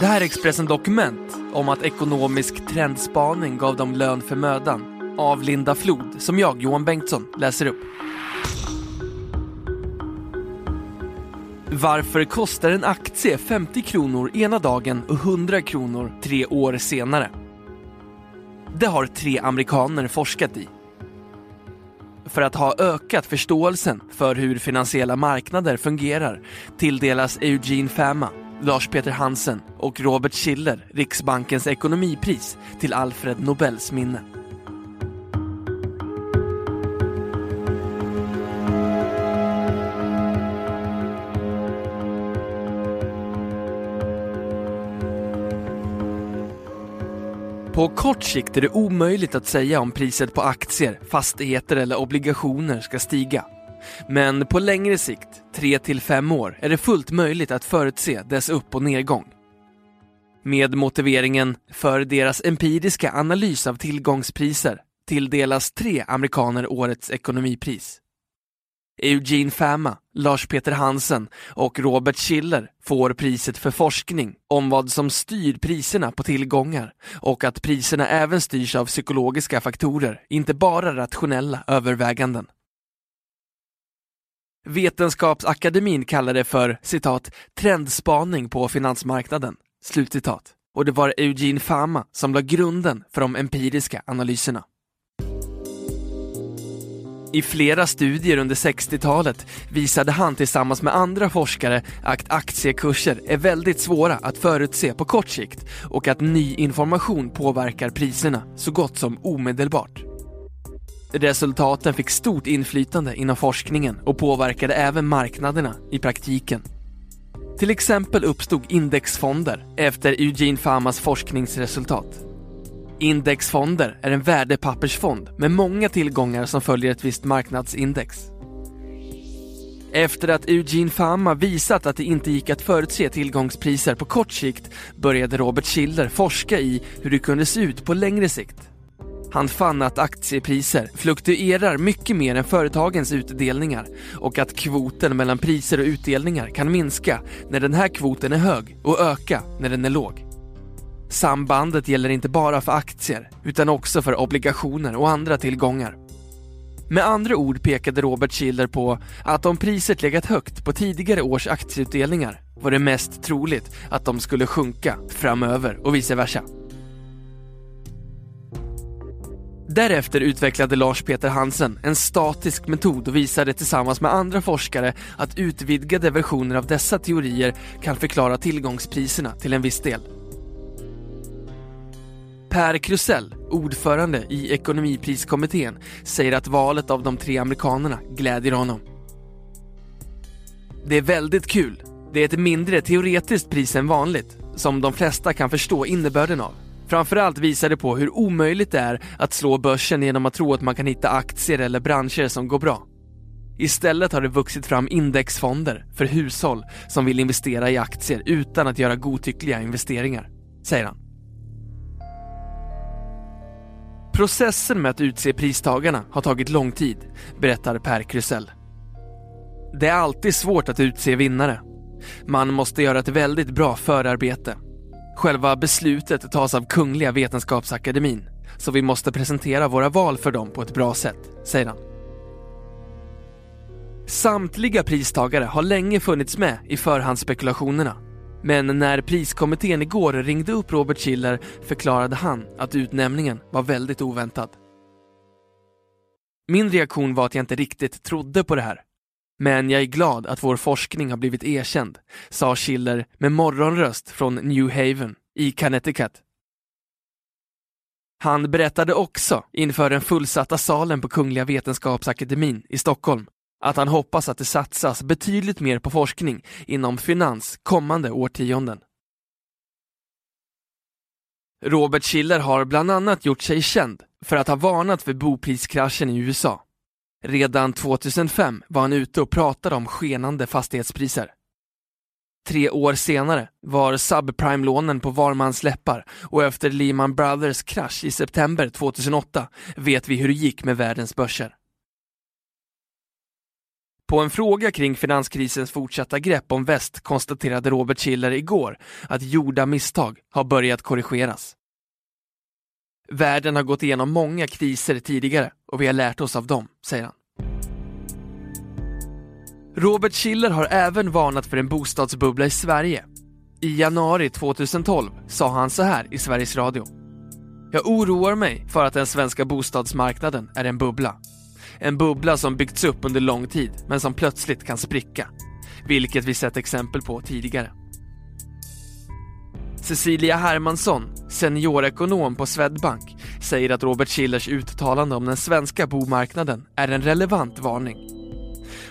Det här är Expressen Dokument om att ekonomisk trendspaning gav dem lön för mödan av Linda Flod som jag, Johan Bengtsson, läser upp. Varför kostar en aktie 50 kronor ena dagen och 100 kronor tre år senare? Det har tre amerikaner forskat i. För att ha ökat förståelsen för hur finansiella marknader fungerar tilldelas Eugene Fama, Lars Peter Hansen och Robert Schiller Riksbankens ekonomipris till Alfred Nobels minne. På kort sikt är det omöjligt att säga om priset på aktier, fastigheter eller obligationer ska stiga. Men på längre sikt, 3 till 5 år, är det fullt möjligt att förutse dess upp och nedgång. Med motiveringen för deras empiriska analys av tillgångspriser tilldelas tre amerikaner årets ekonomipris. Eugene Fama, Lars Peter Hansen och Robert Schiller får priset för forskning om vad som styr priserna på tillgångar och att priserna även styrs av psykologiska faktorer, inte bara rationella överväganden. Vetenskapsakademin kallar det för citat trendspaning på finansmarknaden. Slutcitat. Och det var Eugene Fama som la grunden för de empiriska analyserna. I flera studier under 60-talet visade han tillsammans med andra forskare att aktiekurser är väldigt svåra att förutse på kort sikt och att ny information påverkar priserna så gott som omedelbart. Resultaten fick stort inflytande inom forskningen och påverkade även marknaderna i praktiken. Till exempel uppstod indexfonder efter Eugene Famas forskningsresultat. Indexfonder är en värdepappersfond med många tillgångar som följer ett visst marknadsindex. Efter att Eugene Fama visat att det inte gick att förutse tillgångspriser på kort sikt började Robert Schiller forska i hur det kunde se ut på längre sikt. Han fann att aktiepriser fluktuerar mycket mer än företagens utdelningar och att kvoten mellan priser och utdelningar kan minska när den här kvoten är hög och öka när den är låg. Sambandet gäller inte bara för aktier utan också för obligationer och andra tillgångar. Med andra ord pekade Robert Schiller på att om priset legat högt på tidigare års aktieutdelningar var det mest troligt att de skulle sjunka framöver och vice versa. Därefter utvecklade Lars Peter Hansen en statisk metod och visade tillsammans med andra forskare att utvidgade versioner av dessa teorier kan förklara tillgångspriserna till en viss del. Per Krusell, ordförande i ekonomipriskommittén, säger att valet av de tre amerikanerna glädjer honom. Det är väldigt kul. Det är ett mindre teoretiskt pris än vanligt, som de flesta kan förstå innebörden av. Framförallt visar det på hur omöjligt det är att slå börsen genom att tro att man kan hitta aktier eller branscher som går bra. Istället har det vuxit fram indexfonder för hushåll som vill investera i aktier utan att göra godtyckliga investeringar, säger han. Processen med att utse pristagarna har tagit lång tid, berättar Per Krusell. Det är alltid svårt att utse vinnare. Man måste göra ett väldigt bra förarbete. Själva beslutet tas av Kungliga Vetenskapsakademin, så vi måste presentera våra val för dem på ett bra sätt, säger han. Samtliga pristagare har länge funnits med i förhandsspekulationerna men när priskommittén igår ringde upp Robert Schiller förklarade han att utnämningen var väldigt oväntad. Min reaktion var att jag inte riktigt trodde på det här. Men jag är glad att vår forskning har blivit erkänd, sa Schiller med morgonröst från New Haven i Connecticut. Han berättade också inför den fullsatta salen på Kungliga Vetenskapsakademin i Stockholm att han hoppas att det satsas betydligt mer på forskning inom finans kommande årtionden. Robert Schiller har bland annat gjort sig känd för att ha varnat för bopriskraschen i USA. Redan 2005 var han ute och pratade om skenande fastighetspriser. Tre år senare var subprime-lånen på var mans läppar och efter Lehman Brothers krasch i september 2008 vet vi hur det gick med världens börser. På en fråga kring finanskrisens fortsatta grepp om väst konstaterade Robert Schiller igår att gjorda misstag har börjat korrigeras. Världen har gått igenom många kriser tidigare och vi har lärt oss av dem, säger han. Robert Schiller har även varnat för en bostadsbubbla i Sverige. I januari 2012 sa han så här i Sveriges Radio. Jag oroar mig för att den svenska bostadsmarknaden är en bubbla. En bubbla som byggts upp under lång tid men som plötsligt kan spricka. Vilket vi sett exempel på tidigare. Cecilia Hermansson, seniorekonom på Swedbank, säger att Robert Schillers uttalande om den svenska bomarknaden är en relevant varning.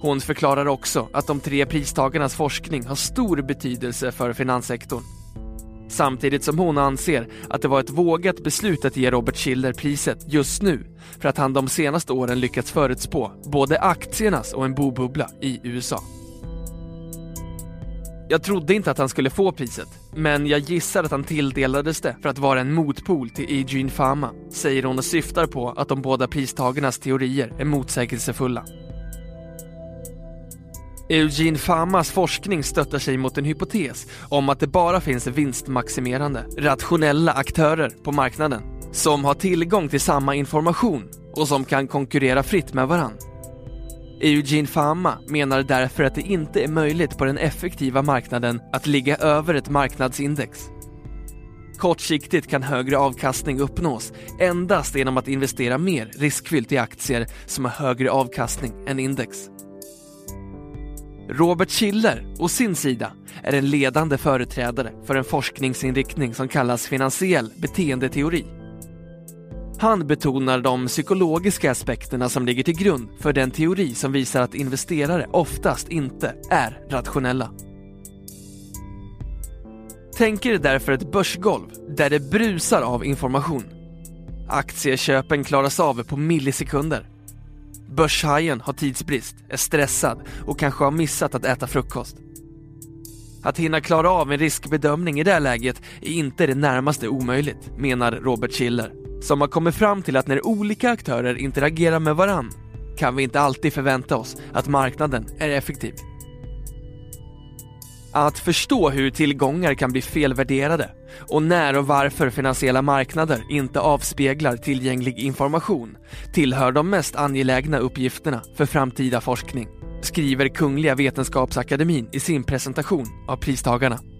Hon förklarar också att de tre pristagarnas forskning har stor betydelse för finanssektorn. Samtidigt som hon anser att det var ett vågat beslut att ge Robert Schiller priset just nu för att han de senaste åren lyckats förutspå både aktiernas och en bobubbla i USA. Jag trodde inte att han skulle få priset, men jag gissar att han tilldelades det för att vara en motpol till Eugene Fama, säger hon och syftar på att de båda pristagarnas teorier är motsägelsefulla. Eugene Famas forskning stöttar sig mot en hypotes om att det bara finns vinstmaximerande, rationella aktörer på marknaden som har tillgång till samma information och som kan konkurrera fritt med varandra. Eugene Fama menar därför att det inte är möjligt på den effektiva marknaden att ligga över ett marknadsindex. Kortsiktigt kan högre avkastning uppnås endast genom att investera mer riskfyllt i aktier som har högre avkastning än index. Robert Schiller, å sin sida, är en ledande företrädare för en forskningsinriktning som kallas finansiell beteendeteori. Han betonar de psykologiska aspekterna som ligger till grund för den teori som visar att investerare oftast inte är rationella. Tänk er därför ett börsgolv där det brusar av information. Aktieköpen klaras av på millisekunder. Börshajen har tidsbrist, är stressad och kanske har missat att äta frukost. Att hinna klara av en riskbedömning i det läget är inte det närmaste omöjligt, menar Robert Schiller, som har kommit fram till att när olika aktörer interagerar med varann kan vi inte alltid förvänta oss att marknaden är effektiv. Att förstå hur tillgångar kan bli felvärderade och när och varför finansiella marknader inte avspeglar tillgänglig information tillhör de mest angelägna uppgifterna för framtida forskning, skriver Kungliga Vetenskapsakademin i sin presentation av pristagarna.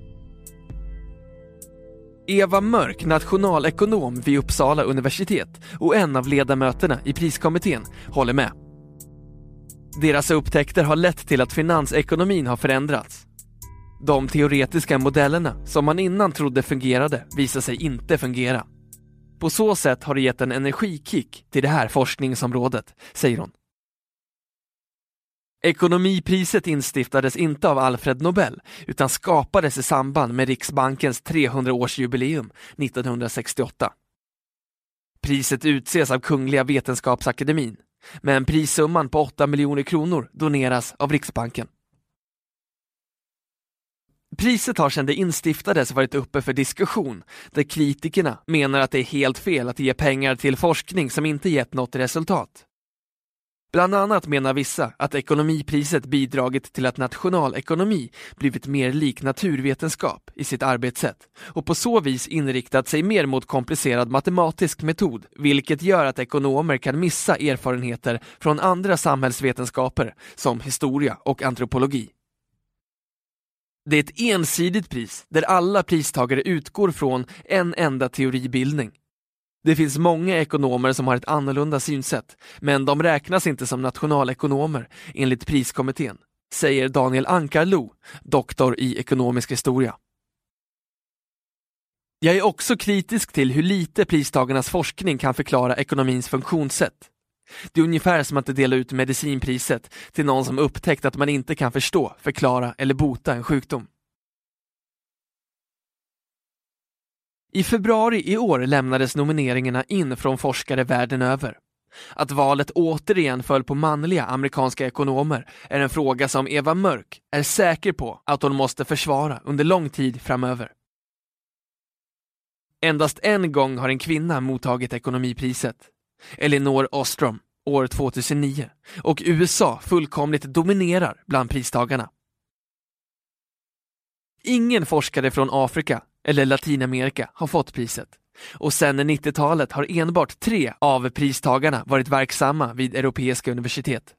Eva Mörk, nationalekonom vid Uppsala universitet och en av ledamöterna i priskommittén, håller med. Deras upptäckter har lett till att finansekonomin har förändrats de teoretiska modellerna som man innan trodde fungerade visar sig inte fungera. På så sätt har det gett en energikick till det här forskningsområdet, säger hon. Ekonomipriset instiftades inte av Alfred Nobel utan skapades i samband med Riksbankens 300-årsjubileum 1968. Priset utses av Kungliga Vetenskapsakademin, men prissumman på 8 miljoner kronor doneras av Riksbanken. Priset har sedan det instiftades varit uppe för diskussion, där kritikerna menar att det är helt fel att ge pengar till forskning som inte gett något resultat. Bland annat menar vissa att ekonomipriset bidragit till att nationalekonomi blivit mer lik naturvetenskap i sitt arbetssätt och på så vis inriktat sig mer mot komplicerad matematisk metod, vilket gör att ekonomer kan missa erfarenheter från andra samhällsvetenskaper som historia och antropologi. Det är ett ensidigt pris där alla pristagare utgår från en enda teoribildning. Det finns många ekonomer som har ett annorlunda synsätt, men de räknas inte som nationalekonomer enligt priskommittén, säger Daniel Ankarlo, doktor i ekonomisk historia. Jag är också kritisk till hur lite pristagarnas forskning kan förklara ekonomins funktionssätt. Det är ungefär som att dela ut medicinpriset till någon som upptäckt att man inte kan förstå, förklara eller bota en sjukdom. I februari i år lämnades nomineringarna in från forskare världen över. Att valet återigen föll på manliga amerikanska ekonomer är en fråga som Eva Mörk är säker på att hon måste försvara under lång tid framöver. Endast en gång har en kvinna mottagit ekonomipriset. Elinor Ostrom, år 2009. Och USA fullkomligt dominerar bland pristagarna. Ingen forskare från Afrika eller Latinamerika har fått priset. Och sedan 90-talet har enbart tre av pristagarna varit verksamma vid europeiska universitet.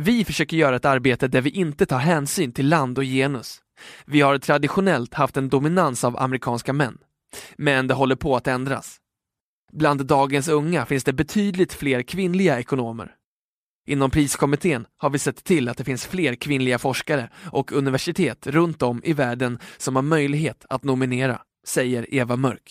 Vi försöker göra ett arbete där vi inte tar hänsyn till land och genus. Vi har traditionellt haft en dominans av amerikanska män. Men det håller på att ändras. Bland dagens unga finns det betydligt fler kvinnliga ekonomer. Inom priskommittén har vi sett till att det finns fler kvinnliga forskare och universitet runt om i världen som har möjlighet att nominera, säger Eva Mörk.